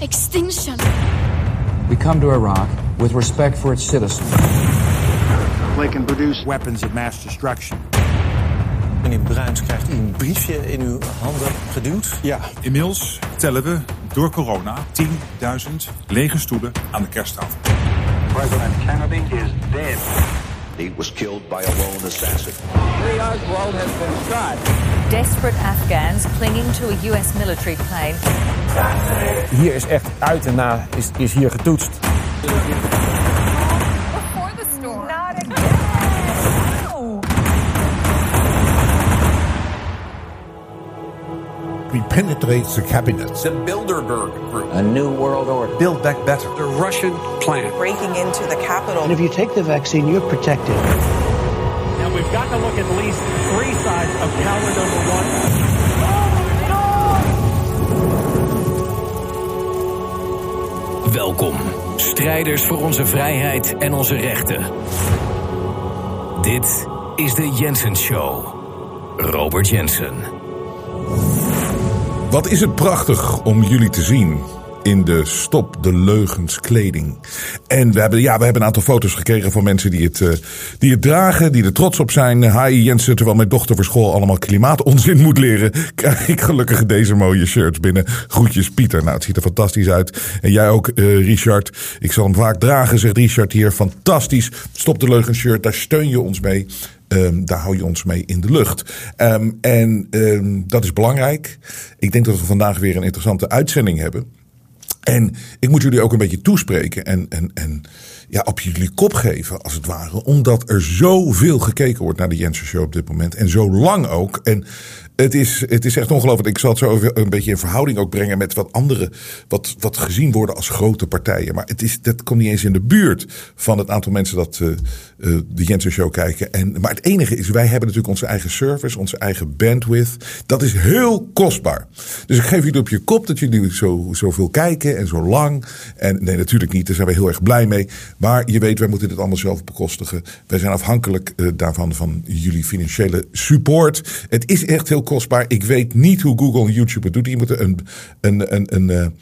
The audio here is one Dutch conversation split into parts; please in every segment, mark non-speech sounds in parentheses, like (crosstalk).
Extinction. We come to Iraq with respect for its citizens. They can produce Weapons of mass destruction. Meneer Bruins krijgt een briefje in uw handen geduwd. Ja, inmiddels tellen we door corona 10.000 lege stoelen aan de kersttafel. President Kennedy is dead. He was killed by a lone assassin. Lee Oswald has been shot. Desperate Afghans clinging to a U.S. military plane. Hier is echt uit en na is, is hier getoetst. Before the storm. Not again. No. We penetrate the cabinet. The Bilderberg Group. A new world order. Build back better. The Russian plan. breaking into the capital. And if you take the vaccine, you're protected. Now we've got to look at least three sides of counter number one. Welkom, strijders voor onze vrijheid en onze rechten. Dit is de Jensen Show. Robert Jensen. Wat is het prachtig om jullie te zien in de Stop de Leugens kleding. En we hebben, ja, we hebben een aantal foto's gekregen van mensen die het, uh, die het dragen, die er trots op zijn. Hi Jensen, terwijl mijn dochter voor school allemaal klimaatonzin moet leren, (laughs) krijg ik gelukkig deze mooie shirts binnen. Groetjes Pieter. Nou, het ziet er fantastisch uit. En jij ook, uh, Richard. Ik zal hem vaak dragen, zegt Richard hier. Fantastisch. Stop de Leugens shirt, daar steun je ons mee. Um, daar hou je ons mee in de lucht. Um, en um, dat is belangrijk. Ik denk dat we vandaag weer een interessante uitzending hebben. En ik moet jullie ook een beetje toespreken en, en, en ja, op jullie kop geven, als het ware. Omdat er zoveel gekeken wordt naar de Jensen Show op dit moment. En zo lang ook. En het is, het is echt ongelooflijk. Ik zal het zo een beetje in verhouding ook brengen met wat andere, wat, wat gezien worden als grote partijen. Maar het is, dat komt niet eens in de buurt van het aantal mensen dat uh, uh, de Jensen Show kijken. En, maar het enige is, wij hebben natuurlijk onze eigen service, onze eigen bandwidth. Dat is heel kostbaar. Dus ik geef jullie op je kop dat jullie zo, zoveel kijken en zo lang. En nee, natuurlijk niet. Daar zijn we heel erg blij mee. Maar je weet, wij moeten dit allemaal zelf bekostigen. Wij zijn afhankelijk uh, daarvan van jullie financiële support. Het is echt heel Ik weet niet hoe Google en YouTube het doet. Die moeten een, een, een, een, een,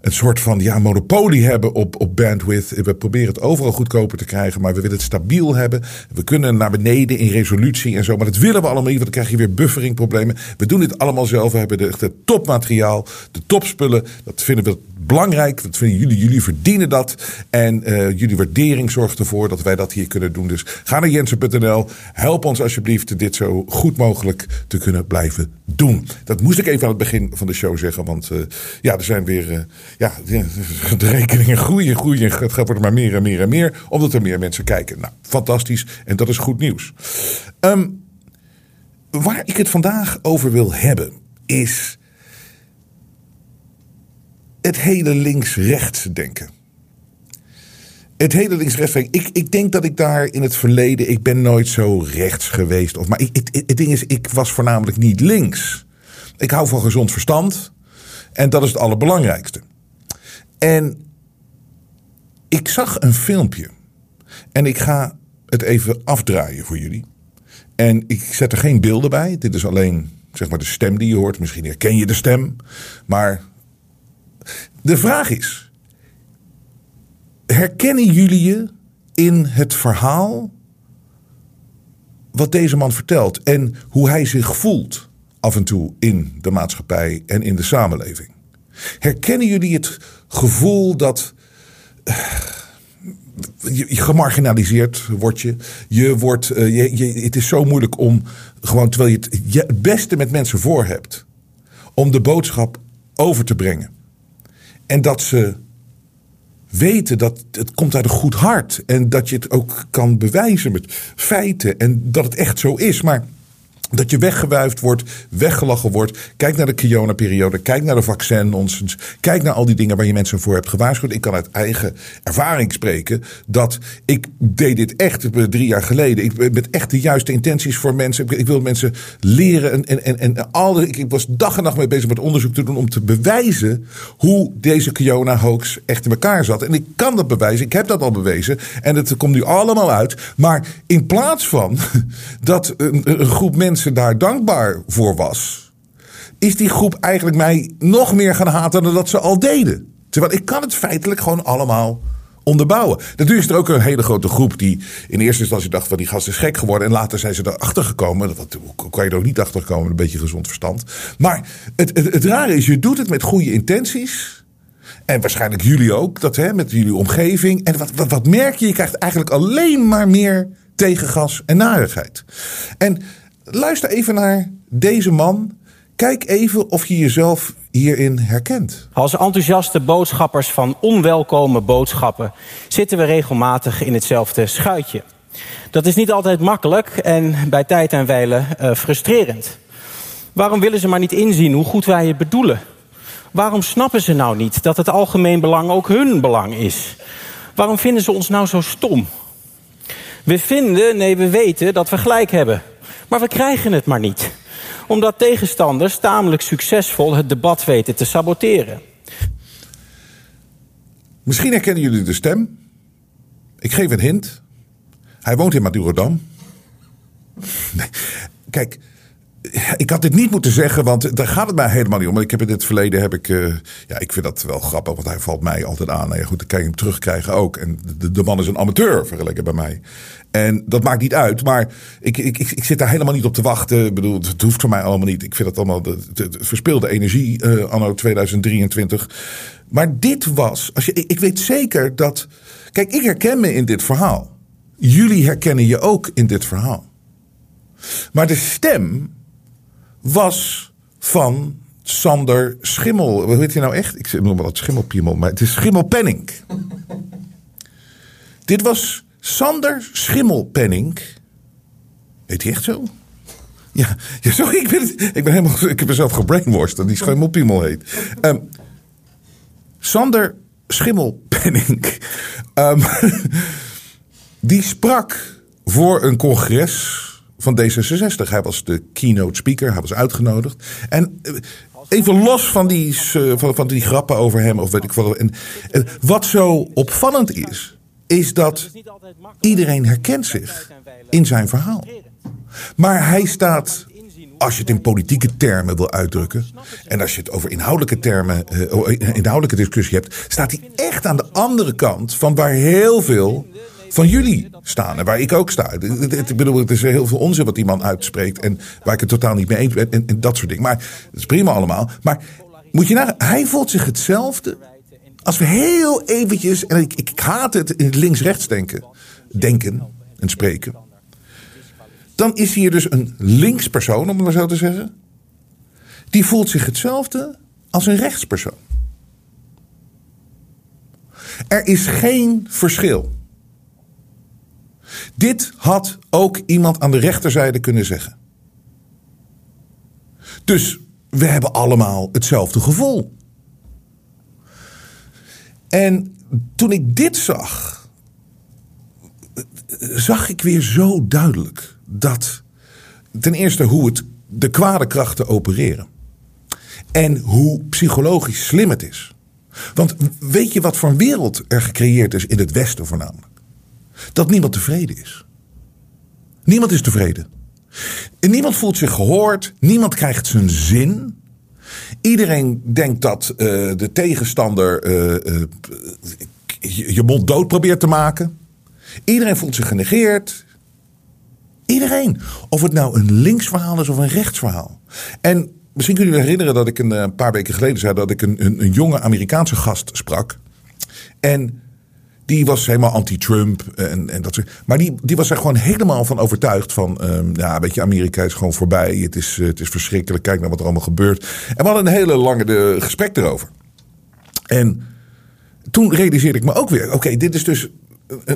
een soort van ja, monopolie hebben op, op bandwidth. We proberen het overal goedkoper te krijgen, maar we willen het stabiel hebben. We kunnen naar beneden in resolutie en zo. Maar dat willen we allemaal niet, want dan krijg je weer bufferingproblemen. We doen dit allemaal zelf. We hebben de, de topmateriaal, de topspullen. Dat vinden we belangrijk. Dat vinden jullie. Jullie verdienen dat. En uh, jullie waardering zorgt ervoor dat wij dat hier kunnen doen. Dus ga naar jensen.nl. Help ons alsjeblieft dit zo goed mogelijk te kunnen blijven doen. Dat moest ik even aan het begin van de show zeggen. Want uh, ja, er zijn weer. Uh, ja, de rekeningen groeien, groeien. Het gaat maar meer en meer en meer. Omdat er meer mensen kijken. Nou, fantastisch. En dat is goed nieuws. Um, waar ik het vandaag over wil hebben is het hele links-rechts denken. Het hele links-rechts denken. Ik, ik denk dat ik daar in het verleden. Ik ben nooit zo rechts geweest. Of, maar ik, het, het ding is, ik was voornamelijk niet links. Ik hou van gezond verstand. En dat is het allerbelangrijkste. En ik zag een filmpje. En ik ga het even afdraaien voor jullie. En ik zet er geen beelden bij. Dit is alleen zeg maar de stem die je hoort. Misschien herken je de stem. Maar de vraag is: herkennen jullie je in het verhaal wat deze man vertelt en hoe hij zich voelt af en toe in de maatschappij en in de samenleving? Herkennen jullie het gevoel dat je, gemarginaliseerd wordt je. Wordt, uh, je, het is zo moeilijk om gewoon terwijl je het beste met mensen voor hebt, om de boodschap over te brengen. En dat ze weten dat het komt uit een goed hart. En dat je het ook kan bewijzen met feiten. En dat het echt zo is. Maar Dat je weggewuifd wordt, weggelachen wordt. Kijk naar de Kiona-periode, kijk naar de vaccin-nonsens. Kijk naar al die dingen waar je mensen voor hebt gewaarschuwd. Ik kan uit eigen ervaring spreken dat ik deed dit echt drie jaar geleden. Ik, met echt de juiste intenties voor mensen. Ik, ik wil mensen leren en, en, en, en al, ik, ik was dag en nacht mee bezig met onderzoek te doen om te bewijzen hoe deze Kiona-hoax echt in elkaar zat. En ik kan dat bewijzen, ik heb dat al bewezen. En het komt nu allemaal uit. Maar in plaats van (laughs) dat een, een groep mensen daar dankbaar voor was, is die groep eigenlijk mij nog meer gaan haten dan dat ze al deden. Terwijl ik kan het feitelijk gewoon allemaal onderbouwen. Natuurlijk is er ook een hele grote groep die in eerste instantie dacht van die gast is gek geworden. En later zijn ze erachter gekomen. Dat kan je er ook niet achter komen een beetje gezond verstand. Maar het, het, het rare is, je doet het met goede intenties. En waarschijnlijk jullie ook, dat hè, met jullie omgeving. En wat, wat, wat merk je? Je krijgt eigenlijk alleen maar meer tegengas en narigheid. En luister even naar deze man. Kijk even of je jezelf hierin herkent. Als enthousiaste boodschappers van onwelkome boodschappen zitten we regelmatig in hetzelfde schuitje. Dat is niet altijd makkelijk en bij tijd en wijle uh, frustrerend. Waarom willen ze maar niet inzien hoe goed wij het bedoelen? Waarom snappen ze nou niet dat het algemeen belang ook hun belang is? Waarom vinden ze ons nou zo stom? We vinden, nee, we weten dat we gelijk hebben. Maar we krijgen het maar niet. Omdat tegenstanders tamelijk succesvol het debat weten te saboteren. Misschien herkennen jullie de stem. Ik geef een hint. Hij woont in Madurodam. (laughs) Kijk, ik had dit niet moeten zeggen, want daar gaat het mij helemaal niet om. Ik heb in het verleden heb ik, uh, ja, ik vind dat wel grappig, want hij valt mij altijd aan. Nou ja, goed, dan kan je hem terugkrijgen ook. En de, de man is een amateur vergeleken bij mij. En dat maakt niet uit, maar ik, ik, ik, ik, zit daar helemaal niet op te wachten. Ik bedoel, het hoeft voor mij allemaal niet. Ik vind het allemaal de, de, de verspilde energie uh, anno 2023. Maar dit was, als je, ik weet zeker dat. Kijk, ik herken me in dit verhaal. Jullie herkennen je ook in dit verhaal. Maar de stem was van Sander Schimmel. Hoe heet hij nou echt? Ik noem wel het Schimmelpiemel, maar het is Schimmelpenning. (laughs) Dit was Sander Schimmelpenning. Heet hij echt zo? Ja, ja sorry, ik ben, ik ben helemaal. Ik heb mezelf gebrainwashed dat die Schimmelpiemel heet. Um, Sander Schimmelpenning. Um, (laughs) (laughs) die sprak voor een congres van D66. Hij was de keynote speaker, hij was uitgenodigd. En eh, even los van die, eh, van, van die grappen over hem, of weet ik wat. En, wat zo opvallend is, is dat iedereen herkent zich in zijn verhaal. Maar hij staat als je het in politieke termen wil uitdrukken. en als je het over inhoudelijke termen. Uh, inhoudelijke discussie hebt. staat hij echt aan de andere kant van waar heel veel van jullie staan. En waar ik ook sta. Ik bedoel, het is heel veel onzin wat die man uitspreekt. En waar ik het totaal niet mee eens ben. En, dat soort dingen. Maar dat is prima allemaal. Maar moet je naar, hij voelt zich hetzelfde. Als we heel eventjes, en ik, ik haat het in het links-rechts denken, denken en spreken. Dan is hier dus een linkspersoon, om het maar zo te zeggen. Die voelt zich hetzelfde als een rechtspersoon. Er is geen verschil. Dit had ook iemand aan de rechterzijde kunnen zeggen. Dus we hebben allemaal hetzelfde gevoel. En toen ik dit zag, zag ik weer zo duidelijk dat ten eerste hoe het de kwade krachten opereren. En hoe psychologisch slim het is. Want weet je wat voor een wereld er gecreëerd is in het Westen voornamelijk? Dat niemand tevreden is. Niemand is tevreden. En niemand voelt zich gehoord. Niemand krijgt zijn zin. Iedereen denkt dat uh, de tegenstander uh, uh, je, mond dood probeert te maken. Iedereen voelt zich genegeerd. Iedereen. Of het nou een linksverhaal is of een rechtsverhaal. En misschien kunnen jullie herinneren dat ik een, paar weken geleden zei dat ik een, een jonge Amerikaanse gast sprak. En die was helemaal anti-Trump en, en dat soort. Maar die, die was er gewoon helemaal van overtuigd van, um, ja, weet je, Amerika is gewoon voorbij. Het is, het is verschrikkelijk. Kijk naar wat er allemaal gebeurt. En we hadden een hele lange de, gesprek erover. En toen realiseerde ik me ook weer, oké, dit is dus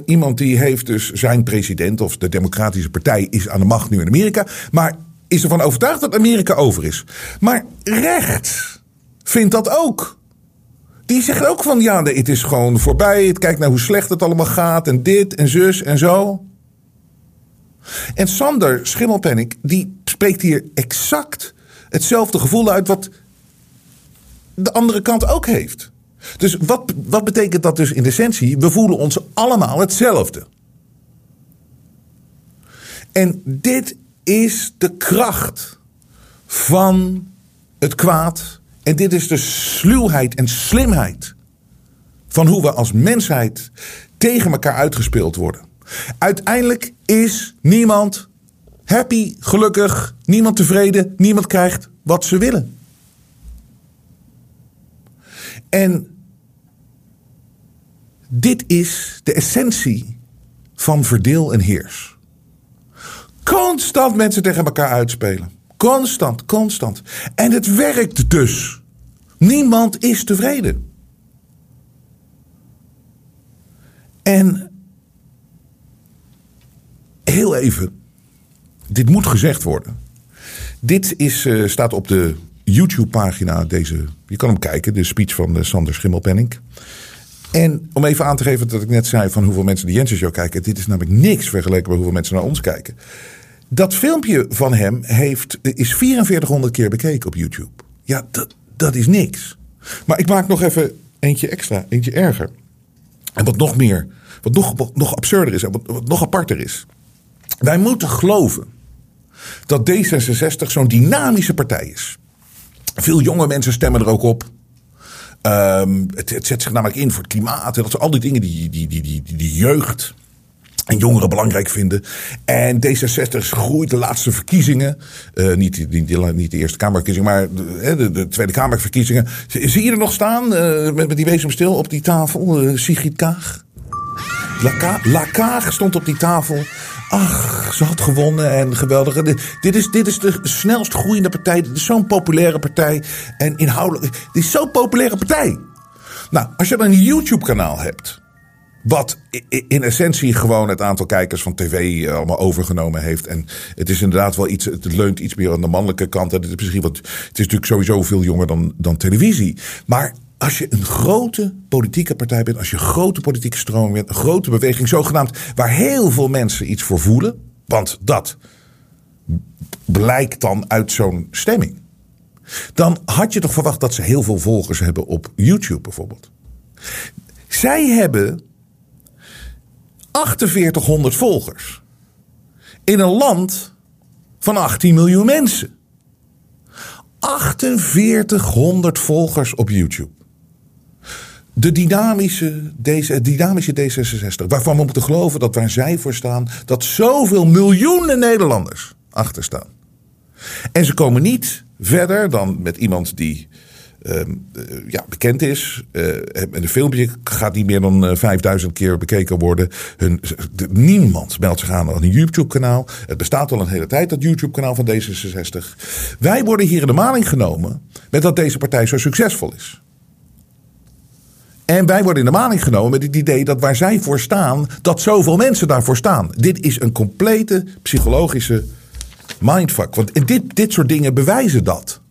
iemand die heeft dus zijn president of de Democratische Partij is aan de macht nu in Amerika. Maar is ervan overtuigd dat Amerika over is. Maar rechts vindt dat ook. Die zegt ook van ja, het is gewoon voorbij. Het kijkt naar hoe slecht het allemaal gaat. En dit en zus en zo. En Sander Schimmelpenninck, die spreekt hier exact hetzelfde gevoel uit wat de andere kant ook heeft. Dus wat, wat betekent dat dus in essentie? We voelen ons allemaal hetzelfde. En dit is de kracht van het kwaad. En dit is de sluwheid en slimheid van hoe we als mensheid tegen elkaar uitgespeeld worden. Uiteindelijk is niemand happy, gelukkig, niemand tevreden, niemand krijgt wat ze willen. En dit is de essentie van verdeel en heers. Constant mensen tegen elkaar uitspelen. Constant, constant. En het werkt dus. Niemand is tevreden. En heel even, dit moet gezegd worden. Dit is, uh, staat op de YouTube-pagina, deze, je kan hem kijken, de speech van uh, Sander Schimmelpenning. En om even aan te geven dat ik net zei van hoeveel mensen de Jensen Show kijken. Dit is namelijk niks vergeleken bij hoeveel mensen naar ons kijken. Dat filmpje van hem heeft, is 4400 keer bekeken op YouTube. Ja, dat, dat is niks. Maar ik maak nog even eentje extra, eentje erger. En wat nog meer, wat nog, nog absurder is en wat, nog aparter is. Wij moeten geloven dat D66 zo'n dynamische partij is. Veel jonge mensen stemmen er ook op. Um, het, het, zet zich namelijk in voor het klimaat. En al die dingen die, die, die, die, die jeugd en jongeren belangrijk vinden. En D66 groeit de laatste verkiezingen. Uh, niet, niet, niet, de Eerste Kamerverkiezingen, maar de, de, de, Tweede Kamerverkiezingen. Zie je er nog staan uh, met, met die stil op die tafel? Uh, Sigrid Kaag? La, La Kaag stond op die tafel. Ach, ze had gewonnen en geweldig. Dit is, dit is de snelst groeiende partij. Dit is zo'n populaire partij. En inhoudelijk. Dit is zo'n populaire partij. Nou, als je dan een YouTube-kanaal hebt. Wat in essentie gewoon het aantal kijkers van tv eh, allemaal overgenomen heeft. En het is inderdaad wel iets, het leunt iets meer aan de mannelijke kant. Het is, misschien wat, het is natuurlijk sowieso veel jonger dan, dan televisie. Maar als je een grote politieke partij bent, als je een grote politieke stroming bent, een grote beweging, zogenaamd, waar heel veel mensen iets voor voelen, want dat blijkt dan uit zo'n stemming, dan had je toch verwacht dat ze heel veel volgers hebben op YouTube bijvoorbeeld. Zij hebben 4800 volgers in een land van 18 miljoen mensen. 4800 volgers op YouTube. De dynamische, deze, dynamische D66, waarvan we moeten geloven dat waar zij voor staan, dat zoveel miljoenen Nederlanders achter staan. En ze komen niet verder dan met iemand die uh, ja, bekend is. Uh, een filmpje gaat niet meer dan uh, eh, 5000 keer bekeken worden. Hun, niemand meldt zich aan aan een YouTube-kanaal. Het bestaat al een hele tijd, dat YouTube-kanaal van D66. Wij worden hier in de maling genomen met dat deze partij zo succesvol is. En wij worden in de maling genomen met het idee dat waar zij voor staan, dat zoveel mensen daarvoor staan. Dit is een complete psychologische mindfuck. Want dit, dit soort dingen bewijzen dat.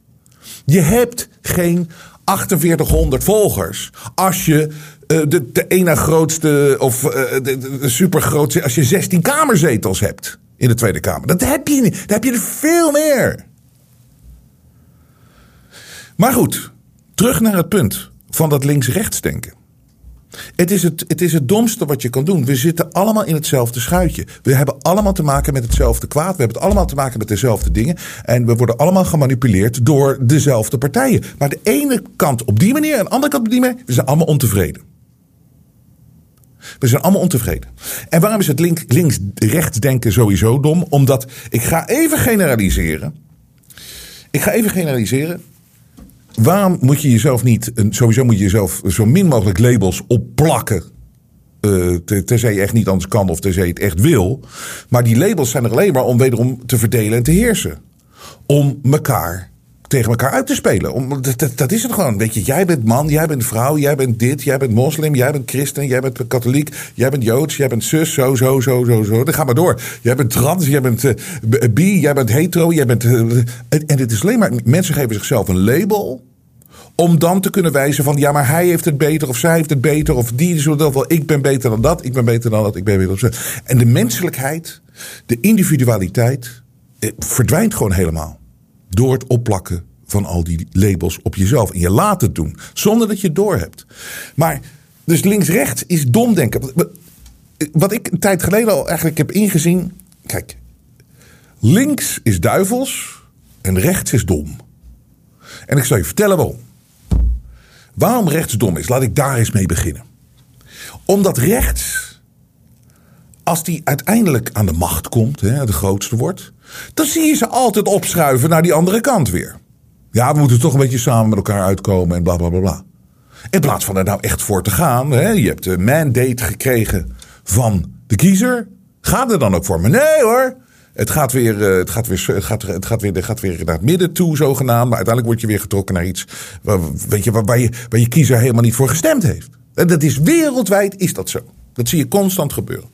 Je hebt geen 4800 volgers als je uh, de, de ene grootste of de, de supergrootste, als je 16 kamerzetels hebt in de Tweede Kamer. Dat heb je niet. Dan heb je er veel meer. Maar goed, terug naar het punt van dat links-rechts denken. Het is het, het is het domste wat je kan doen. We zitten allemaal in hetzelfde schuitje. We hebben allemaal te maken met hetzelfde kwaad. We hebben allemaal te maken met dezelfde dingen. En we worden allemaal gemanipuleerd door dezelfde partijen. Maar de ene kant op die manier en de andere kant op die manier. We zijn allemaal ontevreden. We zijn allemaal ontevreden. En waarom is het links-rechts denken sowieso dom? Omdat ik ga even generaliseren. Ik ga even generaliseren. Waarom moet je jezelf niet, sowieso moet je jezelf zo min mogelijk labels opplakken. Uh, tenzij je echt niet anders kan of tenzij je het echt wil. Maar die labels zijn er alleen maar om wederom te verdelen en te heersen. Om elkaar tegen elkaar uit te spelen. Om, dat, dat, dat is het gewoon. Weet je, jij bent man, jij bent vrouw, jij bent dit, jij bent moslim, jij bent christen, jij bent katholiek, jij bent joods, jij bent zus, zo, zo, zo, zo, zo. Dan ga maar door. Jij bent trans, jij bent uh, bi, jij bent hetero, jij bent. Uh, en, en het is alleen maar. Mensen geven zichzelf een label. Om dan te kunnen wijzen van ja, maar hij heeft het beter of zij heeft het beter of die is wel. Ik ben beter dan dat, ik ben beter dan dat, ik ben beter dan dat. En de menselijkheid, de individualiteit eh, verdwijnt gewoon helemaal. Door het opplakken van al die labels op jezelf. En je laat het doen, zonder dat je het doorhebt. Maar, dus links-rechts is dom denken. Wat ik een tijd geleden al eigenlijk heb ingezien. Kijk, links is duivels en rechts is dom. En ik zal je vertellen waarom. Waarom rechts dom is, laat ik daar eens mee beginnen. Omdat rechts, als die uiteindelijk aan de macht komt, hè, de grootste wordt, dan zie je ze altijd opschuiven naar die andere kant weer. Ja, we moeten toch een beetje samen met elkaar uitkomen en bla bla bla bla. In plaats van er nou echt voor te gaan. Hè, je hebt een mandate gekregen van de kiezer. Ga er dan ook voor. Maar nee hoor. Het gaat weer, het gaat weer, het gaat, het gaat weer, het gaat weer naar het midden toe, zogenaamd. Maar uiteindelijk word je weer getrokken naar iets waar, weet je, waar, je, waar je kiezer helemaal niet voor gestemd heeft. En dat is wereldwijd is dat zo. Dat zie je constant gebeuren.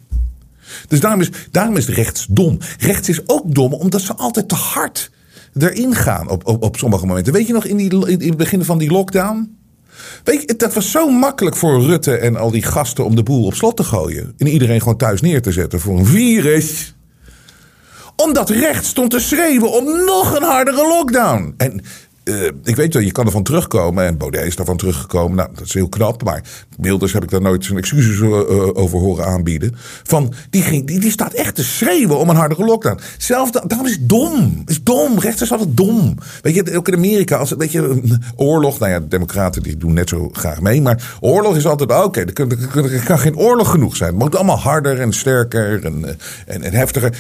Dus daarom is, daarom is rechts dom. Rechts is ook dom omdat ze altijd te hard erin gaan op, op, op sommige momenten. Weet je nog in, die, in het begin van die lockdown? Weet je, dat was zo makkelijk voor Rutte en al die gasten om de boel op slot te gooien. En iedereen gewoon thuis neer te zetten voor een virus omdat rechts stond te schreeuwen om nog een hardere lockdown. En uh, ik weet wel, je kan ervan terugkomen. En Baudet is daarvan teruggekomen. Nou, dat is heel knap. Maar Wilders heb ik daar nooit zijn excuses uh, over horen aanbieden. Van, die, ging, die, die staat echt te schreeuwen om een hardere lockdown. Zelfs, daarom is het dom. is dom. Rechts is altijd dom. Weet je, ook in Amerika, als weet je, oorlog. Nou ja, de democraten die doen net zo graag mee. Maar oorlog is altijd, oké, okay, er, kan geen oorlog genoeg zijn. Het moet allemaal harder en sterker en, en, en heftiger.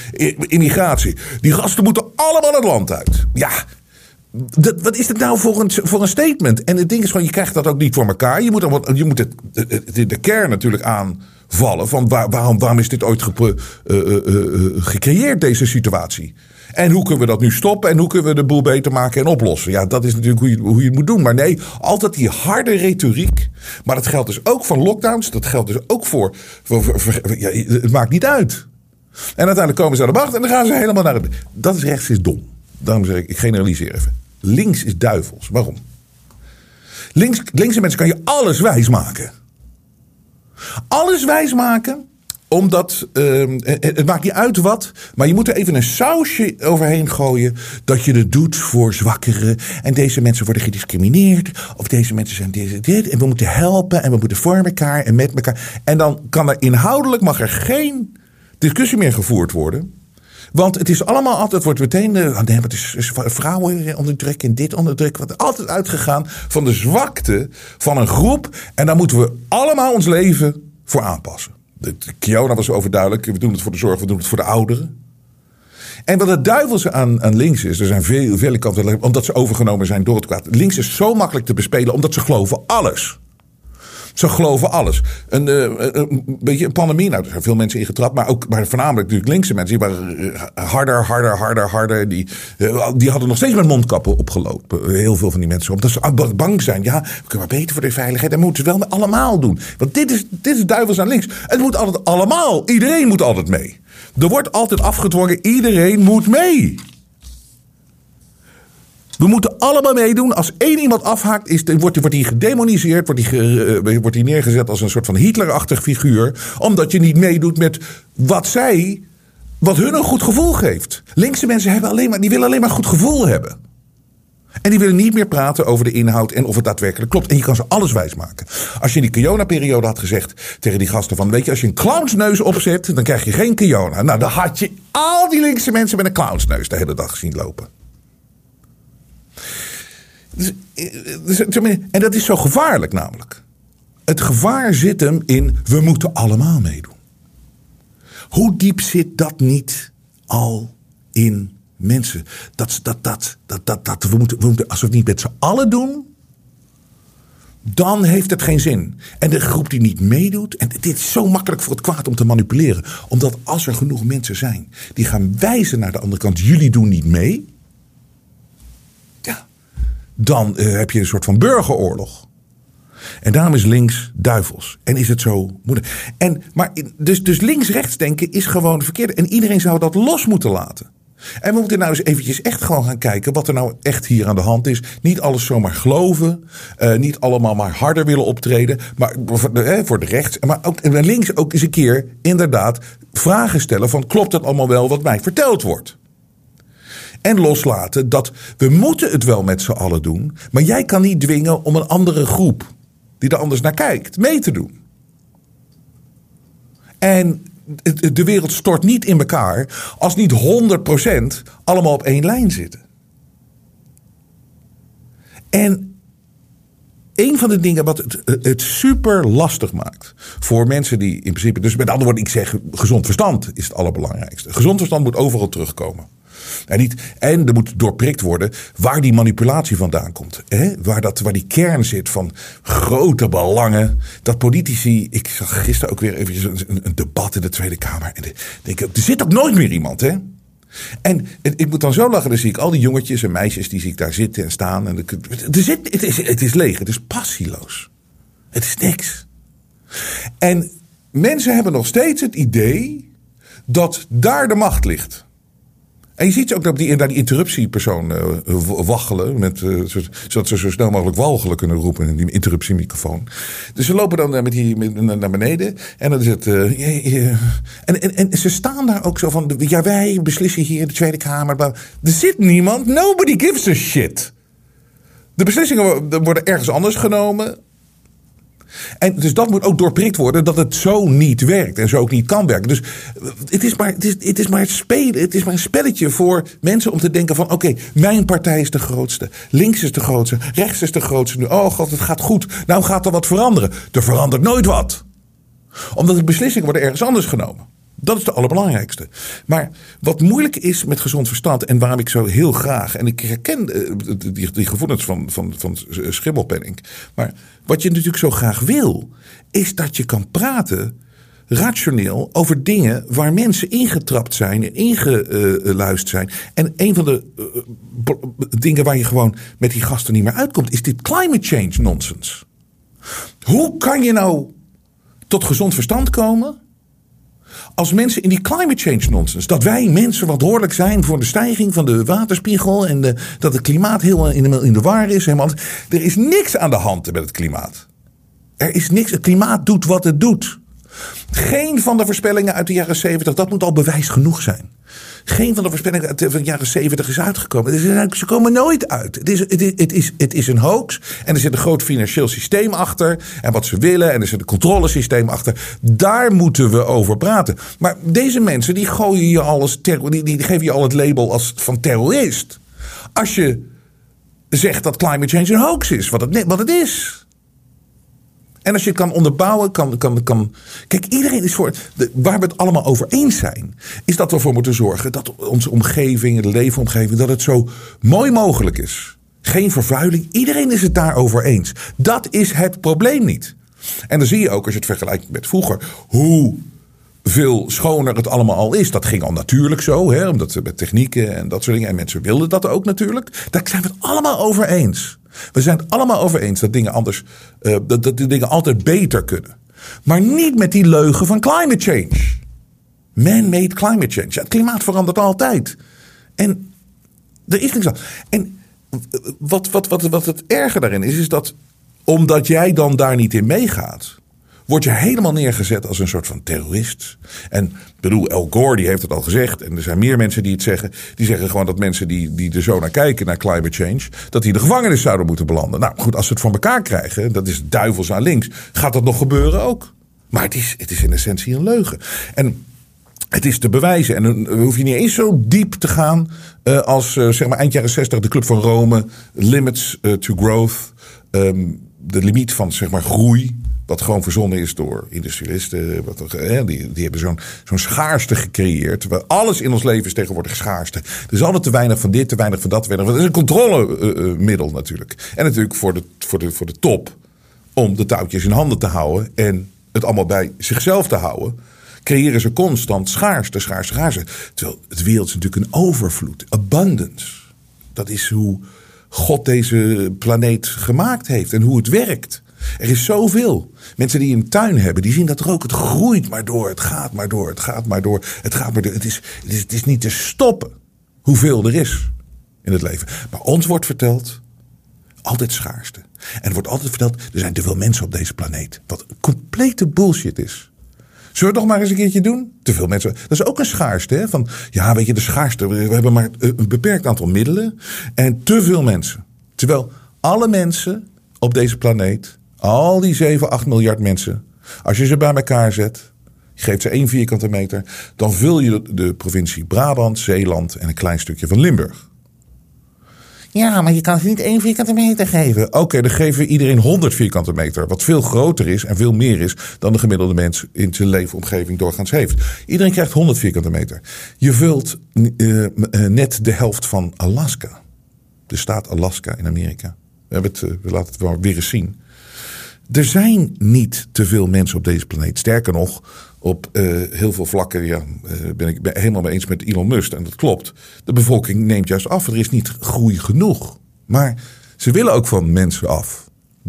Immigratie. Die gasten moeten allemaal het land uit. Ja, wat is dat nou voor een, voor een statement? En het ding is gewoon, je krijgt dat ook niet voor elkaar. Je moet, je moet het, de, kern natuurlijk aanvallen. Van waar, waarom, waarom is dit ooit ge, uh, uh, gecreëerd, deze situatie? En hoe kunnen we dat nu stoppen? En hoe kunnen we de boel beter maken en oplossen? Ja, dat is natuurlijk hoe je, hoe je het moet doen. Maar nee, altijd die harde retoriek. Maar dat geldt dus ook voor lockdowns. Dat geldt dus ook voor. voor, voor ja, het maakt niet uit. En uiteindelijk komen ze aan de macht en dan gaan ze helemaal naar het. Dat is rechts is dom. Daarom zeg ik, ik generaliseer even. Links is duivels. Waarom? Links, linkse mensen kan je alles wijs maken. Alles wijs maken omdat, uh, het maakt niet uit wat, maar je moet er even een sausje overheen gooien. Dat je het doet voor zwakkeren. En deze mensen worden gediscrimineerd. Of deze mensen zijn dit, dit. En we moeten helpen en we moeten voor elkaar en met elkaar. En dan kan er inhoudelijk, mag er geen discussie meer gevoerd worden. Want het is allemaal altijd, wordt meteen, uh, nee, het is, vrouwen onder druk en dit onder druk. Wordt altijd uitgegaan van de zwakte van een groep. En daar moeten we allemaal ons leven voor aanpassen. De, Kiona was overduidelijk. We doen het voor de zorg, we doen het voor de ouderen. En wat het duivelse aan, aan links is, er zijn veel, vele kanten, omdat ze overgenomen zijn door het kwaad. Links is zo makkelijk te bespelen, omdat ze geloven alles. Ze geloven alles. Een, uh, een beetje een pandemie, nou, er zijn veel mensen ingetrapt, maar ook maar voornamelijk natuurlijk linkse mensen. Die waren eh, harder, harder, harder, harder. Die, uh, die hadden nog steeds met mondkappen opgelopen. Heel veel van die mensen. Omdat ze bang zijn. Ja, we kunnen maar beter voor de veiligheid. En moeten ze wel allemaal doen. Want dit is, dit is duivels aan links. Het moet altijd allemaal. Iedereen moet altijd mee. Er wordt altijd afgedwongen. Iedereen moet mee. We moeten allemaal meedoen. Als één iemand afhaakt, is, wordt, wordt hij gedemoniseerd. Wordt hij, wordt hij neergezet als een soort van Hitlerachtig figuur. Omdat je niet meedoet met wat zij. Wat hun een goed gevoel geeft. Linkse mensen hebben alleen maar, die willen alleen maar goed gevoel hebben. En die willen niet meer praten over de inhoud en of het daadwerkelijk klopt. En je kan ze alles wijsmaken. Als je in die Kiona-periode had gezegd tegen die gasten van... weet je, als je een clownsneus opzet, dan krijg je geen Kiona. Nou, dan had je al die linkse mensen met een clownsneus de hele dag zien lopen. Dus, dus, en dat is zo gevaarlijk namelijk. Het gevaar zit hem in we moeten allemaal meedoen. Hoe diep zit dat niet al in mensen? Dat, dat, dat, dat, dat, dat we, moeten, we moeten, als we het niet met z'n allen doen, dan heeft het geen zin. En de groep die niet meedoet, en dit is zo makkelijk voor het kwaad om te manipuleren, omdat als er genoeg mensen zijn die gaan wijzen naar de andere kant, jullie doen niet mee dan eh, heb je een soort van burgeroorlog. En daarom is links duivels. En is het zo moeilijk. En, maar, dus, dus links-rechts denken is gewoon verkeerd. En iedereen zou dat los moeten laten. En we moeten nou eens eventjes echt gewoon gaan kijken wat er nou echt hier aan de hand is. Niet alles zomaar geloven. eh, niet allemaal maar harder willen optreden. Maar voor de, voor de rechts. Maar ook en links ook eens een keer inderdaad vragen stellen van klopt het allemaal wel wat mij verteld wordt. En loslaten dat we moeten het wel met z'n allen doen. Maar jij kan niet dwingen om een andere groep die er anders naar kijkt mee te doen. En de wereld stort niet in elkaar als niet 100% allemaal op één lijn zitten. En een van de dingen wat het, het super lastig maakt voor mensen die in principe. Dus met andere woorden, ik zeg gezond verstand is het allerbelangrijkste. Gezond verstand moet overal terugkomen. En, niet, en er moet doorprikt worden waar die manipulatie vandaan komt. Hè? Waar, dat, waar die kern zit van grote belangen. Dat politici. Ik zag gisteren ook weer eventjes een, debat in de Tweede Kamer. En ik denk, er zit ook nooit meer iemand, hè? En ik moet dan zo lachen, dan zie ik al die jongetjes en meisjes die zie ik daar zitten en staan. En de- er zit, het, is, het is leeg, het is passieloos. Het is niks. En mensen hebben nog steeds het idee dat daar de macht ligt. En je ziet ook dat die, daar die interruptiepersoon w- waggelen. Met, eh, zo- zodat ze zo snel mogelijk walgelen kunnen roepen in die interruptiemicrofoon. Dus ze lopen dan eh, met die, naar beneden. En dan is het. en, en, en ze staan daar ook zo van. Ja, wij beslissen hier in de Tweede Kamer. bla. Er zit niemand. Nobody gives a shit. De beslissingen wo- worden ergens anders genomen. En dus dat moet ook doorprikt worden dat het zo niet werkt en zo ook niet kan werken. Dus het is maar, het is, het is maar spelen. Het is maar een spelletje voor mensen om te denken van oké, mijn partij is de grootste. Links is de grootste. Rechts is de grootste. Nu, oh god, het gaat goed. Nou gaat er wat veranderen. Er verandert nooit wat. Omdat de beslissingen worden ergens anders genomen. Dat is het allerbelangrijkste. Maar wat moeilijk is met gezond verstand en waarom ik zo heel graag, en ik herken eh, die, gevoelens van, van, van Schimmelpenning, maar wat je natuurlijk zo graag wil, is dat je kan praten rationeel over dingen waar mensen ingetrapt zijn, ingeluisterd zijn. En een van de eh, dingen waar je gewoon met die gasten niet meer uitkomt, is dit climate change nonsense. Hoe kan je nou tot gezond verstand komen als mensen in die climate change nonsense. Dat wij mensen verantwoordelijk zijn voor de stijging van de waterspiegel. En de, dat het klimaat heel in de, in war is. Helemaal. Er is niks aan de hand met het klimaat. Er is niks. Het klimaat doet wat het doet. Geen van de voorspellingen uit de jaren 70, dat moet al bewijs genoeg zijn. Geen van de voorspellingen uit de jaren 70 is uitgekomen. Ze komen nooit uit. Het is, het, is, het, is, een hoax. En er zit een groot financieel systeem achter. En wat ze willen. En er zit een controlesysteem achter. Daar moeten we over praten. Maar deze mensen die gooien je alles. Die, die geven je al het label als van terrorist. Als je zegt dat climate change een hoax is. Wat het, wat het is. En als je het kan onderbouwen, kan, kan, kan. Kijk, iedereen is voor. De, waar we het allemaal over eens zijn, is dat we ervoor moeten zorgen dat onze omgeving, de leefomgeving, dat het zo mooi mogelijk is. Geen vervuiling. Iedereen is het daarover eens. Dat is het probleem niet. En dan zie je ook, als je het vergelijkt met vroeger, hoe veel schoner het allemaal al is. Dat ging al natuurlijk zo, hè, omdat met technieken en dat soort dingen. En mensen wilden dat ook natuurlijk. Daar zijn we het allemaal over eens. We zijn het allemaal over eens dat dingen anders, eh, dat, die dingen altijd beter kunnen. Maar niet met die leugen van climate change. Man-made climate change. Ja, het klimaat verandert altijd. En er is niks aan. En wat, wat, wat, wat het erge daarin is, is dat omdat jij dan daar niet in meegaat, word je helemaal neergezet als een soort van terrorist. En bedoel, Al Gore die heeft het al gezegd. En er zijn meer mensen die het zeggen. Die zeggen gewoon dat mensen die, die er zo naar kijken, naar climate change, dat die in de gevangenis zouden moeten belanden. Nou goed, als ze het van elkaar krijgen, dat is duivels aan links, gaat dat nog gebeuren ook. Maar het is, het is in essentie een leugen. En het is te bewijzen. En dan hoef je niet eens zo diep te gaan eh, als eh, zeg maar eind jaren 60 de Club van Rome, Limits eh, to Growth, ehm, de limiet van zeg maar groei. Wat gewoon verzonnen is door industrialisten. Wat, eh, die, die hebben zo'n zo'n schaarste gecreëerd. Terwijl alles in ons leven is tegenwoordig schaarste. Er is altijd te weinig van dit, te weinig van dat. Te weinig dat is een controlemiddel natuurlijk. En natuurlijk voor de, voor, de, voor de top. Om de touwtjes in handen te houden. En het allemaal bij zichzelf te houden creëren ze constant schaarste, schaarste, schaarste. Terwijl het wereld is natuurlijk een overvloed, abundance. Dat is hoe God deze planeet gemaakt heeft en hoe het werkt. Er is zoveel. Mensen die een tuin hebben, die zien dat er ook. Het groeit maar door, het gaat maar door, het gaat maar door. Het, gaat maar door. Het, is, het, is, niet te stoppen hoeveel er is in het leven. Maar ons wordt verteld, altijd schaarste. En er wordt altijd verteld, er zijn te veel mensen op deze planeet. Wat complete bullshit is. Zullen we het nog maar eens een keertje doen? Te veel mensen. Dat is ook een schaarste. Hè? Van, ja, weet je, de schaarste. We hebben maar een beperkt aantal middelen. En te veel mensen. Terwijl alle mensen op deze planeet, al die 7, 8 miljard mensen. Als je ze bij elkaar zet, je geeft ze één vierkante meter. Dan vul je de, de provincie Brabant, Zeeland en een klein stukje van Limburg. Ja, maar je kan ze niet één vierkante meter geven. Oké, dan geven we iedereen 100 vierkante meter. Wat veel groter is en veel meer is dan de gemiddelde mens in zijn leefomgeving doorgaans heeft. Iedereen krijgt 100 vierkante meter. Je vult uh, net de helft van Alaska. De staat Alaska in Amerika. We, hebben het, uh, we laten het weer eens zien. Er zijn niet te veel mensen op deze planeet. Sterker nog, op uh, heel veel vlakken uh, ben ik helemaal mee eens met Elon Musk. En dat klopt. De bevolking neemt juist af. Er is niet groei genoeg. Maar ze willen ook van mensen af.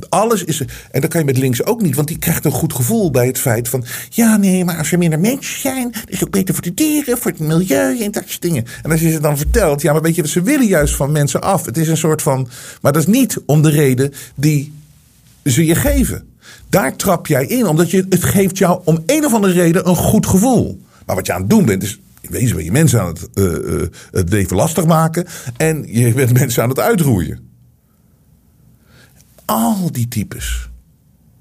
Alles is. En dat kan je met links ook niet, want die krijgt een goed gevoel bij het feit van. Ja, nee, maar als er minder mensen zijn, is het ook beter voor de dieren, voor het milieu en dat soort dingen. En als je ze dan vertelt, ja, maar weet je, ze willen juist van mensen af. Het is een soort van. Maar dat is niet om de reden die ze je geven. Daar trap jij in, omdat je, het geeft jou om een of andere reden een goed gevoel. Maar wat je aan het doen bent, is in wezen ben je mensen aan het, uh, uh, het leven lastig maken. En je bent (laughs) mensen aan het uitroeien. Al die types.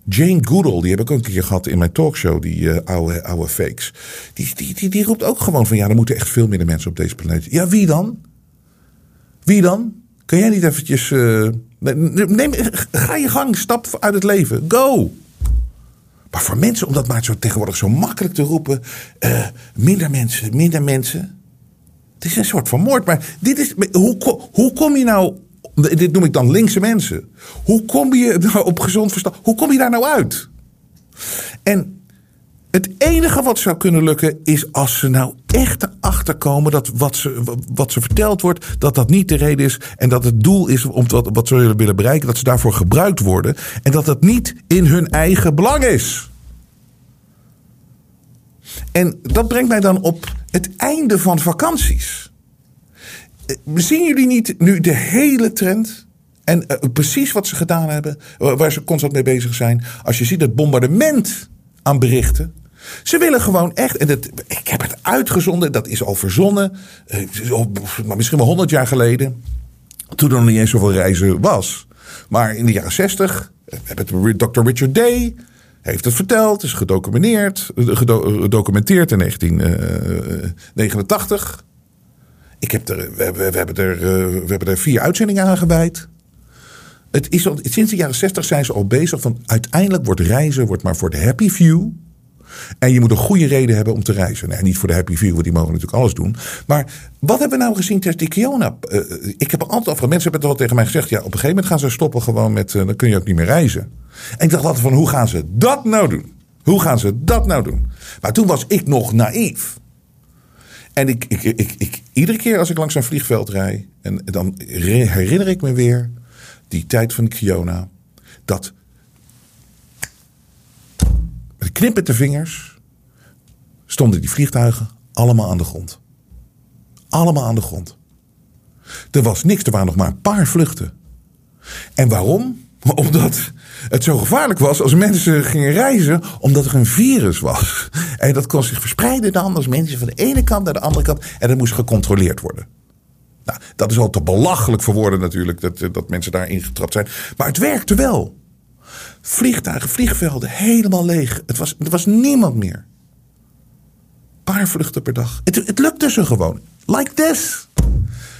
Jane Goodall, die heb ik ook een keer gehad in mijn talkshow, die uh, oude, oude fakes. Die, die, die, die roept ook gewoon van ja, er moeten echt veel minder mensen op deze planeet. Ja, wie dan? Wie dan? Kun jij niet eventjes. Neem, ga je gang, stap uit het leven. Go! Maar voor mensen, om dat maar zo tegenwoordig zo makkelijk te roepen. Uh, minder mensen, minder mensen. Het is een soort van moord. Maar dit is. Hoe, hoe kom je nou. Dit noem ik dan linkse mensen. Hoe kom je nou op gezond verstand. Hoe kom je daar nou uit? En het enige wat zou kunnen lukken is als ze nou echt erachter komen dat wat ze, wat ze verteld wordt, dat dat niet de reden is. En dat het doel is om wat, wat ze willen bereiken, dat ze daarvoor gebruikt worden. En dat het niet in hun eigen belang is. En dat brengt mij dan op het einde van vakanties. Zien jullie niet nu de hele trend? En uh, precies wat ze gedaan hebben, waar ze constant mee bezig zijn. Als je ziet het bombardement aan berichten. Ze willen gewoon echt, en het, ik heb het uitgezonden, dat is al verzonnen, maar misschien wel honderd jaar geleden, toen er nog niet eens zoveel reizen was. Maar in de jaren zestig, Dr. Richard Day heeft het verteld, is gedocumenteerd, gedocumenteerd in 1989. Ik heb er, we, we, we, hebben er, we hebben er vier uitzendingen aan gewijd. Het is al, sinds de jaren 60 zijn ze al bezig van uiteindelijk wordt reizen wordt maar voor de happy few. En je moet een goede reden hebben om te reizen. Nee, niet voor de happy few, want die mogen natuurlijk alles doen. Maar wat hebben we nou gezien tijdens die Kiona? Uh, ik heb altijd over mensen hebben het al tegen mij gezegd. Ja, op een gegeven moment gaan ze stoppen gewoon met. Uh, dan kun je ook niet meer reizen. En ik dacht altijd van hoe gaan ze dat nou doen? Hoe gaan ze dat nou doen? Maar toen was ik nog naïef. En ik, ik, ik, ik, iedere keer als ik langs een vliegveld rijd, en dan herinner ik me weer die tijd van Kiona. Dat knippen de vingers stonden die vliegtuigen allemaal aan de grond. Allemaal aan de grond. Er was niks, er waren nog maar een paar vluchten. En waarom? (laughs) Omdat het zo gevaarlijk was als mensen gingen reizen, omdat er een virus was. (laughs) En dat kon zich verspreiden dan als mensen van de ene kant naar de andere kant. En dat moest gecontroleerd worden. Nou, dat is al te belachelijk voor woorden natuurlijk, dat, dat mensen daar ingetrapt zijn. Maar het werkte wel. Vliegtuigen, vliegvelden, helemaal leeg. Het was, er was niemand meer. Paar vluchten per dag. Het, het lukte ze gewoon. Like this.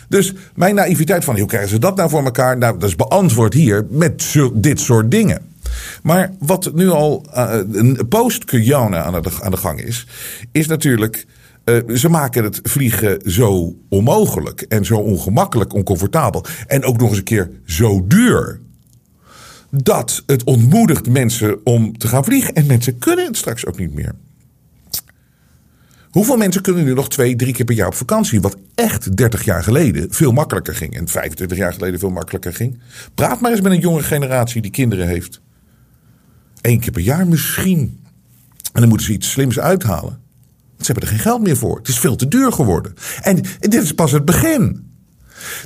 Dus mijn naïviteit van hoe krijgen ze dat nou voor elkaar? Nou, dat is beantwoord hier met dit soort dingen. Maar wat nu al uh, een post-Kujana aan aan de gang is, is natuurlijk. Uh, ze maken het vliegen zo onmogelijk en zo ongemakkelijk, oncomfortabel. En ook nog eens een keer zo duur dat het ontmoedigt mensen om te gaan vliegen. En mensen kunnen het straks ook niet meer. Hoeveel mensen kunnen nu nog twee, drie keer per jaar op vakantie? Wat echt 30 jaar geleden veel makkelijker ging. En 25 jaar geleden veel makkelijker ging. Praat maar eens met een jonge generatie die kinderen heeft. Eén keer per jaar misschien. En dan moeten ze iets slims uithalen. Ze hebben er geen geld meer voor. Het is veel te duur geworden. En dit is pas het begin.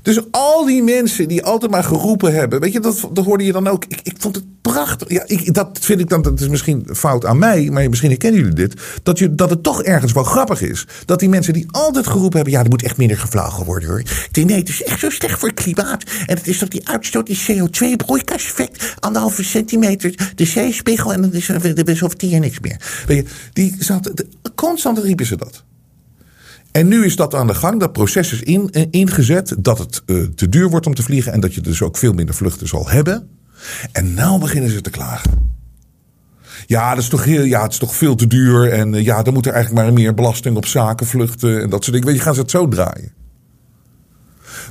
Dus al die mensen die altijd maar geroepen hebben, weet je, dat, dat hoorde je dan ook. Ik, ik vond het prachtig. Ja, ik, dat vind ik dan, dat is misschien fout aan mij, maar misschien herkennen jullie dit. Dat, je, dat het toch ergens wel grappig is. Dat die mensen die altijd geroepen hebben, ja, er moet echt minder gevlogen worden hoor. Nee, het is echt zo slecht voor het klimaat. En het is toch die uitstoot, die CO2-broeikaseffect, anderhalve centimeter, de zeespiegel en dan is er is over tien niks meer. Weet je, die zat, constant riepen ze dat. En nu is dat aan de gang. Dat proces is in, eh, ingezet. Dat het uh, te duur wordt om te vliegen. En dat je dus ook veel minder vluchten zal hebben. En nou beginnen ze te klagen. Ja, dat is toch heel, ja, het is toch veel te duur. En uh, ja, dan moet er eigenlijk maar meer belasting op zakenvluchten. En dat soort dingen. Weet je, gaan ze het zo draaien.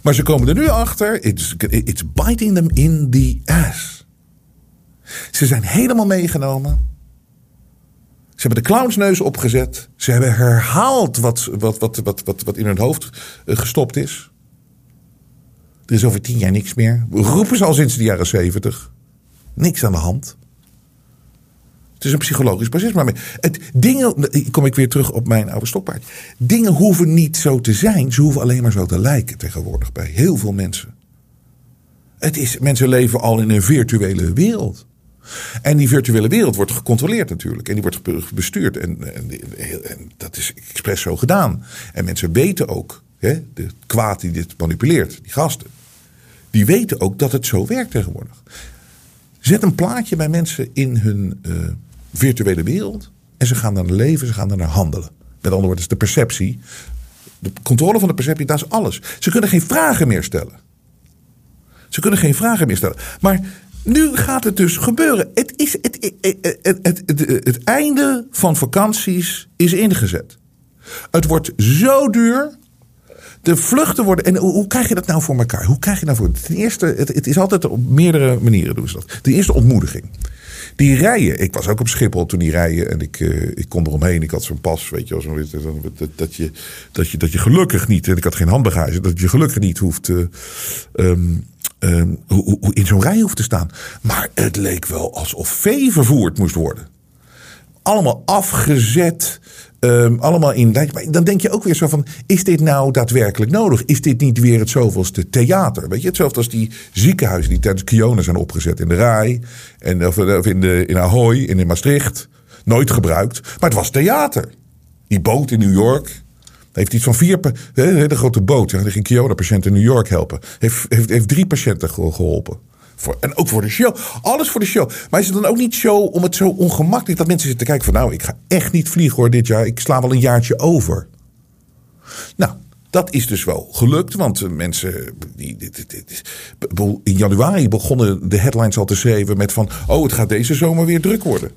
Maar ze komen er nu achter. It's, it's biting them in the ass. Ze zijn helemaal meegenomen. Ze hebben de clownsneus opgezet. Ze hebben herhaald wat, wat, wat, wat, wat, in hun hoofd eh, gestopt is. Er is over tien jaar niks meer. We roepen ze al sinds de jaren zeventig. Niks aan de hand. Het is een psychologisch proces. Maar het, dingen, kom ik weer terug op mijn oude stokpaard. Dingen hoeven niet zo te zijn. Ze hoeven alleen maar zo te lijken tegenwoordig bij heel veel mensen. Het is, mensen leven al in een virtuele wereld. En die virtuele wereld wordt gecontroleerd natuurlijk. En die wordt bestuurd. En, en, en dat is expres zo gedaan. En mensen weten ook, hè, de kwaad die dit manipuleert, die gasten. Die weten ook dat het zo werkt tegenwoordig. Zet een plaatje bij mensen in hun uh, virtuele wereld. En ze gaan naar leven, ze gaan naar handelen. Met andere woorden, is de perceptie. De controle van de perceptie, dat is alles. Ze kunnen geen vragen meer stellen. Ze kunnen geen vragen meer stellen. Maar nu gaat het dus gebeuren. Het, is, het, het, het, einde van vakanties is ingezet. Het wordt zo duur. De vluchten worden. En hoe, krijg je dat nou voor elkaar? Hoe krijg je nou voor? Ten eerste, het, is altijd op meerdere manieren doen ze dat. Ten eerste ontmoediging. Die rijen, ik was ook op Schiphol toen die rijen en ik, uh, ik kon eromheen. Ik had zo'n pas, weet je, zo, dat, dat, je, dat, je, dat je gelukkig niet, en ik had geen handbagage, dat je gelukkig niet hoeft uh, um, um, hoe, in zo'n rij hoeft te staan. Maar het leek wel alsof vee vervoerd moest worden. Allemaal afgezet. Um, allemaal in. Dan denk je ook weer zo van: is dit nou daadwerkelijk nodig? Is dit niet weer het zoveelste theater? Weet je, hetzelfde als die ziekenhuizen die tijdens Kiona zijn opgezet in de Rij. En, of, of in, de, in Ahoy en in Maastricht. Nooit gebruikt. Maar het was theater. Die boot in New York. Heeft iets van vier, een hele grote boot. Die ging Kiona-patiënten in New York helpen. Heeft, heeft, heeft drie patiënten geholpen. Voor, en ook voor de show. Alles voor de show. Maar is het dan ook niet show om het zo ongemakkelijk dat mensen zitten te kijken van nou, ik ga echt niet vliegen hoor dit jaar. Ik sla wel een jaartje over. Nou, dat is dus wel gelukt, want mensen. Die, in januari begonnen de headlines al te schrijven met van. Oh, het gaat deze zomer weer druk worden.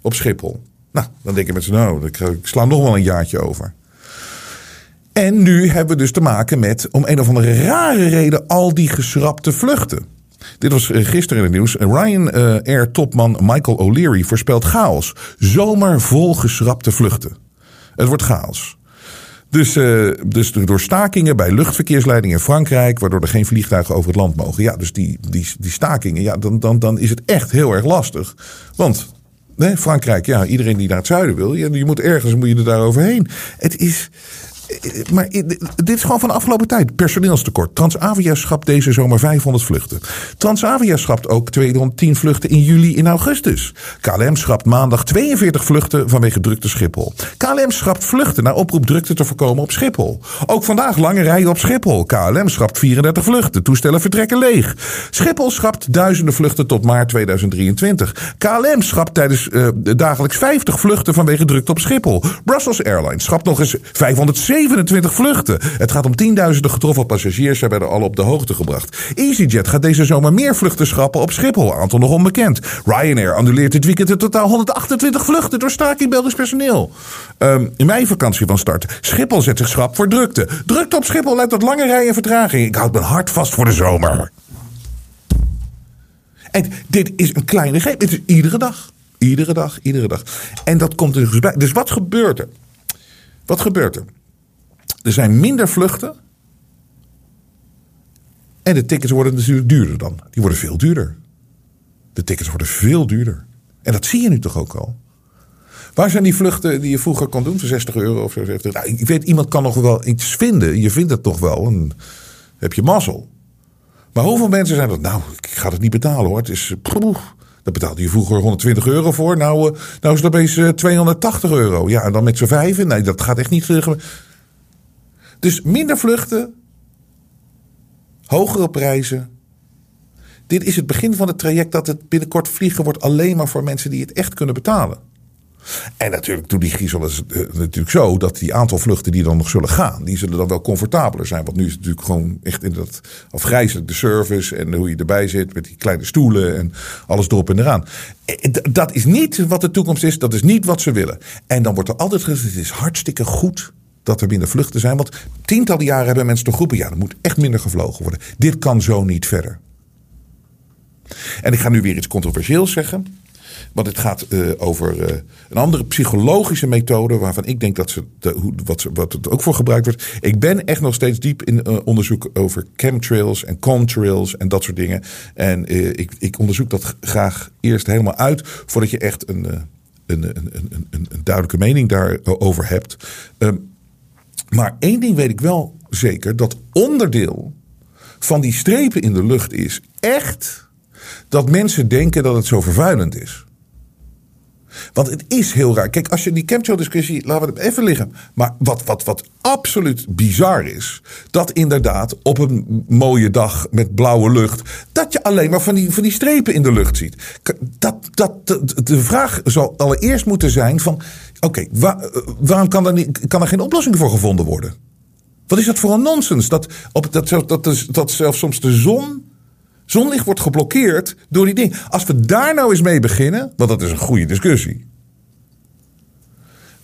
Op Schiphol. Nou, dan denken mensen, nou, ik sla nog wel een jaartje over. En nu hebben we dus te maken met, om een of andere rare reden, al die geschrapte vluchten. Dit was eh, gisteren in het nieuws. Ryan uh, Air topman Michael O'Leary voorspelt chaos. Zomer vol geschrapte vluchten. Het wordt chaos. Dus, uh, dus door stakingen bij luchtverkeersleidingen in Frankrijk, waardoor er geen vliegtuigen over het land mogen. Ja, dus die, die, die stakingen, ja, dan, dan, dan is het echt heel erg lastig. Want Frankrijk, ja, iedereen die naar het zuiden wil, je, je moet ergens moet je er daar overheen. Het is, maar dit is gewoon van de afgelopen tijd. Personeelstekort. Transavia schapt deze zomer 500 vluchten. Transavia schapt ook 210 vluchten in juli en augustus. KLM schrapt maandag 42 vluchten vanwege drukte Schiphol. KLM schrapt vluchten naar oproep drukte te voorkomen op Schiphol. Ook vandaag lange rijen op Schiphol. KLM schrapt 34 vluchten. Toestellen vertrekken leeg. Schiphol schrapt duizenden vluchten tot maart 2023. KLM schrapt tijdens uh, dagelijks 50 vluchten vanwege drukte op Schiphol. Brussels Airlines schrapt nog eens 507 27 vluchten. Het gaat om tienduizenden getroffen passagiers. Zij werden al op de hoogte gebracht. EasyJet gaat deze zomer meer vluchten schrappen op Schiphol. Aantal nog onbekend. Ryanair annuleert dit weekend in totaal 128 vluchten door staking Belgisch personeel. Um, in mijn vakantie van start. Schiphol zet zich schrap voor drukte. Drukte op Schiphol leidt tot lange rijen en vertraging. Ik houd mijn hart vast voor de zomer. En dit is een kleine greep. Dit is iedere dag. Iedere dag, iedere dag. En dat komt er dus bij. Dus wat gebeurt er? Wat gebeurt er? Er zijn minder vluchten. En de tickets worden natuurlijk duurder dan. Die worden veel duurder. De tickets worden veel duurder. En dat zie je nu toch ook al. Waar zijn die vluchten die je vroeger kon doen voor 60 euro of zo? Nou, ik weet, iemand kan nog wel iets vinden. Je vindt het toch wel. En heb je mazzel. Maar hoeveel mensen zijn dat? Nou, ik ga het niet betalen hoor. Het is. Poeh, daar betaalde je vroeger 120 euro voor. Nou, uh, nou is het opeens uh, 280 euro. Ja, en dan met z'n vijven. Nee, dat gaat echt niet. Dus minder vluchten. Hogere prijzen. Dit is het begin van het traject dat het binnenkort vliegen wordt alleen maar voor mensen die het echt kunnen betalen. En natuurlijk, toen die griezel is het natuurlijk zo dat die aantal vluchten die dan nog zullen gaan, die zullen dan wel comfortabeler zijn. Want nu is het natuurlijk gewoon echt in dat afgrijzelijk de service en hoe je erbij zit met die kleine stoelen en alles erop en eraan. Dat is niet wat de toekomst is, dat is niet wat ze willen. En dan wordt er altijd gezegd, het is hartstikke goed dat er minder vluchten zijn. Want tientallen jaren hebben mensen toch groepen, ja, er moet echt minder gevlogen worden. Dit kan zo niet verder. En ik ga nu weer iets controversieels zeggen. Want het gaat uh, over uh, een andere psychologische methode. waarvan ik denk dat ze, hoe, wat, wat het ook voor gebruikt wordt. Ik ben echt nog steeds diep in uh, onderzoek over chemtrails en contrails en dat soort dingen. En ik, ik onderzoek dat graag eerst helemaal uit. voordat je echt een, een, een, een, duidelijke mening daarover hebt. Um, maar één ding weet ik wel zeker: dat onderdeel van die strepen in de lucht is echt dat mensen denken dat het zo vervuilend is. Want het is heel raar. Kijk, als je die chemtrail-discussie, laten we het even liggen. Maar wat, wat, wat absoluut bizar is, dat inderdaad op een mooie dag met blauwe lucht, dat je alleen maar van die, van die strepen in de lucht ziet. Dat, dat, de vraag zal allereerst moeten zijn van, oké, waarom kan er, niet, kan er geen oplossing voor gevonden worden? Wat is dat voor een nonsens? Dat, op, dat, dat, dat zelfs soms de zon Zonlicht wordt geblokkeerd door die ding. Als we daar nou eens mee beginnen, want dat is een goede discussie.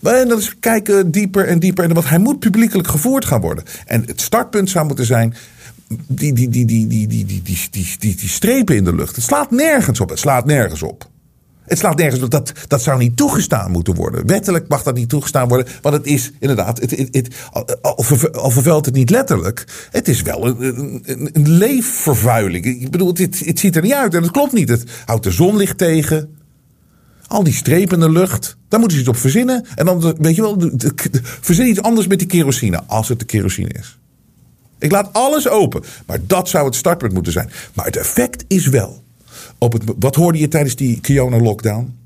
En dan kijken dieper en dieper. Wat hij moet publiekelijk gevoerd gaan worden. En het startpunt zou moeten zijn. Die, die, die, die, die, die, die, die, die, die strepen in de lucht. Het slaat nergens op. Het slaat nergens op. Het slaat nergens op. Dat, dat zou niet toegestaan moeten worden. Wettelijk mag dat niet toegestaan worden. Want het is inderdaad, het, het, al, vervuilt het niet letterlijk. Het is wel een, een, een leefvervuiling. Ik bedoel, het, het ziet er niet uit en het klopt niet. Het houdt de zonlicht tegen. Al die strepen in de lucht. Daar moeten ze iets op verzinnen. En dan, weet je wel, verzin iets anders met die kerosine. Als het de kerosine is. Ik laat alles open. Maar dat zou het startpunt moeten zijn. Maar het effect is wel op wat hoorde je tijdens die Kiona-lockdown?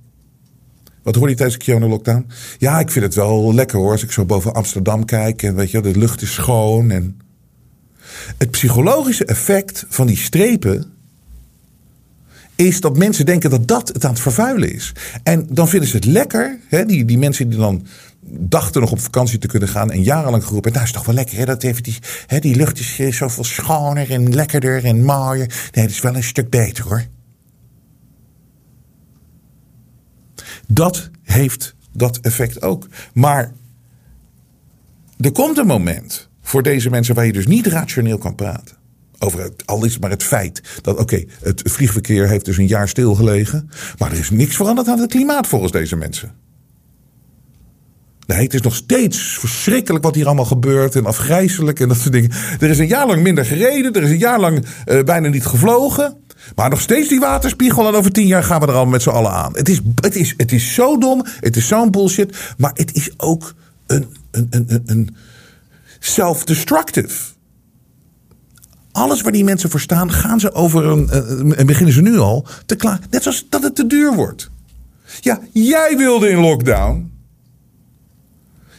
Wat hoorde je tijdens de Kiona-lockdown? Ja, ik vind het wel lekker hoor. Als ik zo boven Amsterdam kijk en weet je, de lucht is schoon. En... Het psychologische effect van die strepen is dat mensen denken dat dat het aan het vervuilen is. En dan vinden ze het lekker. Hè, die, die mensen die dan dachten nog op vakantie te kunnen gaan en jarenlang geroepen. Nou, is toch wel lekker, hè? Dat even die, hè, die lucht is zoveel schoner en lekkerder en mooier. Nee, het is wel een stuk beter hoor. Dat heeft dat effect ook. Maar er komt een moment voor deze mensen waar je dus niet rationeel kan praten. Over het, al is maar het feit dat, oké, het vliegverkeer heeft dus een jaar stilgelegen. Maar er is niks veranderd aan het klimaat volgens deze mensen. Nee, het is nog steeds verschrikkelijk wat hier allemaal gebeurt en afgrijzelijk en dat soort dingen. Er is een jaar lang minder gereden, er is een jaar lang uh, bijna niet gevlogen. Maar nog steeds die waterspiegel en over tien jaar gaan we er allemaal met z'n allen aan. Het is, het, is, het is zo dom, het is zo'n bullshit, maar het is ook een, een, een, een self-destructive. Alles waar die mensen voor staan, gaan ze over een. En beginnen ze nu al te klaar. Net zoals dat het te duur wordt. Ja, jij wilde in lockdown.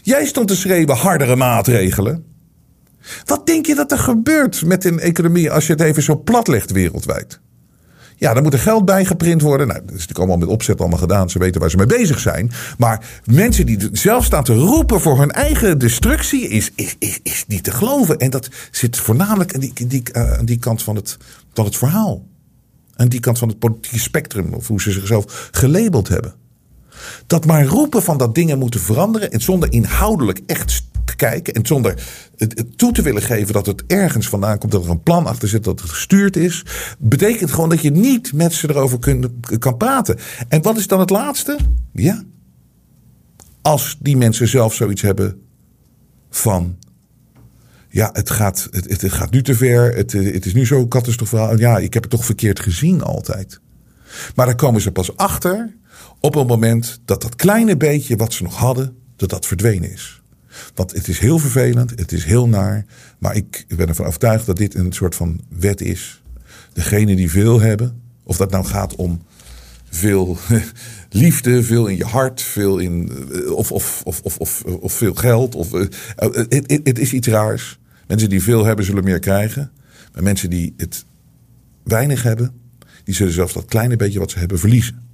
Jij stond te schreeuwen hardere maatregelen. Wat denk je dat er gebeurt met een economie als je het even zo plat legt wereldwijd? Ja, daar moet er geld bij geprint worden. Nou, dat is natuurlijk allemaal met opzet allemaal gedaan. Ze weten waar ze mee bezig zijn. Maar mensen die zelf staan te roepen voor hun eigen destructie is, is, is, is niet te geloven. En dat zit voornamelijk aan die, die, uh, aan die kant van het, van het verhaal. Aan die kant van het politieke spectrum. Of hoe ze zichzelf gelabeld hebben. Dat maar roepen van dat dingen moeten veranderen. En zonder inhoudelijk echt kijken. En zonder het toe te willen geven dat het ergens vandaan komt. Dat er een plan achter zit. Dat het gestuurd is. Betekent gewoon dat je niet met ze erover kunt, kan praten. En wat is dan het laatste? Ja. Als die mensen zelf zoiets hebben van ja, het gaat, het, gaat nu te ver. Het, het is nu zo catastrofaal. Ja, ik heb het toch verkeerd gezien altijd. Maar daar komen ze pas achter op het moment dat dat kleine beetje wat ze nog hadden, dat dat verdwenen is. Want het is heel vervelend, het is heel naar. Maar ik ben ervan overtuigd dat dit een soort van wet is. Degene die veel hebben, of dat nou gaat om veel (laughs) liefde, veel in je hart, veel in, of, of, of, of, of, of veel geld. Of, het, het, het is iets raars. Mensen die veel hebben, zullen meer krijgen. Maar mensen die het weinig hebben, die zullen zelfs dat kleine beetje wat ze hebben verliezen.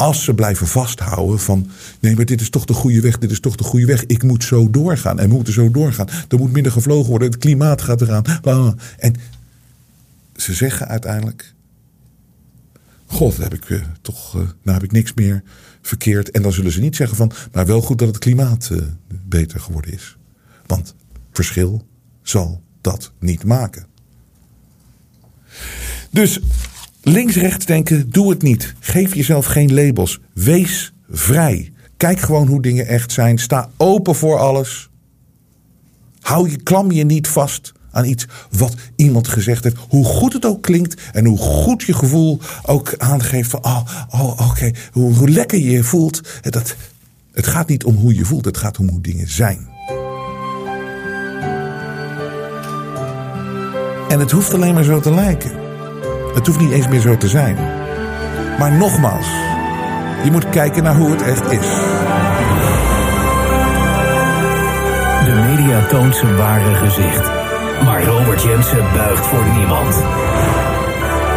Als ze blijven vasthouden van nee, maar dit is toch de goede weg, dit is toch de goede weg. Ik moet zo doorgaan en we moeten zo doorgaan. Er moet minder gevlogen worden, het klimaat gaat eraan. En ze zeggen uiteindelijk, god, heb ik uh, toch, nou heb ik niks meer verkeerd. En dan zullen ze niet zeggen van, maar wel goed dat het klimaat uh, beter geworden is. Want verschil zal dat niet maken. Dus links-rechts denken, doe het niet. Geef jezelf geen labels. Wees vrij. Kijk gewoon hoe dingen echt zijn. Sta open voor alles. Hou je, klam je niet vast aan iets wat iemand gezegd heeft. Hoe goed het ook klinkt en hoe goed je gevoel ook aangeeft van, oh, oh oké, hoe, lekker je je voelt. Dat, het gaat niet om hoe je voelt, het gaat om hoe dingen zijn. En het hoeft alleen maar zo te lijken. Het hoeft niet eens meer zo te zijn. Maar nogmaals, je moet kijken naar hoe het echt is. De media toont zijn ware gezicht. Maar Robert Jensen buigt voor niemand.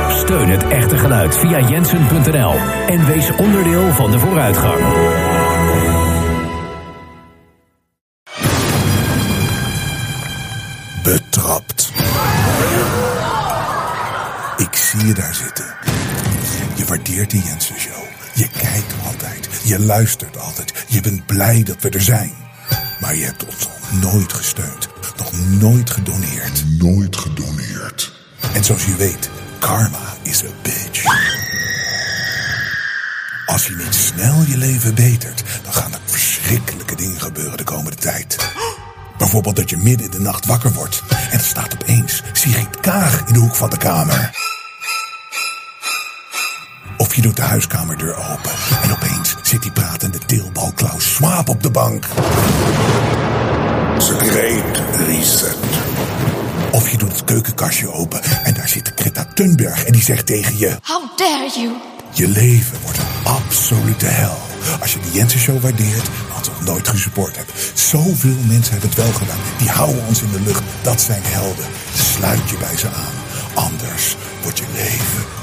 Steun het echte geluid via jensen.nl en wees onderdeel van de vooruitgang. Betrapt. Zie je daar zitten. Je waardeert de Jensen Show. Je kijkt altijd. Je luistert altijd. Je bent blij dat we er zijn. Maar je hebt ons nog nooit gesteund. Nog nooit gedoneerd. Nooit gedoneerd. En zoals je weet, karma is a bitch. Als je niet snel je leven betert, dan gaan er verschrikkelijke dingen gebeuren de komende tijd. Bijvoorbeeld dat je midden in de nacht wakker wordt en er staat opeens Sigrid Kaag in de hoek van de kamer. Of je doet de huiskamerdeur open en opeens zit die pratende teelbal Klaus Schwab op de bank. Great reset. Of je doet het keukenkastje open en daar zit Greta Thunberg en die zegt tegen je... How dare you? Je leven wordt een absolute hel. Als je de Jensen Show waardeert, wat nog nooit gesupport hebt. Zoveel mensen hebben het wel gedaan. Die houden ons in de lucht. Dat zijn helden. Sluit je bij ze aan. Anders wordt je leven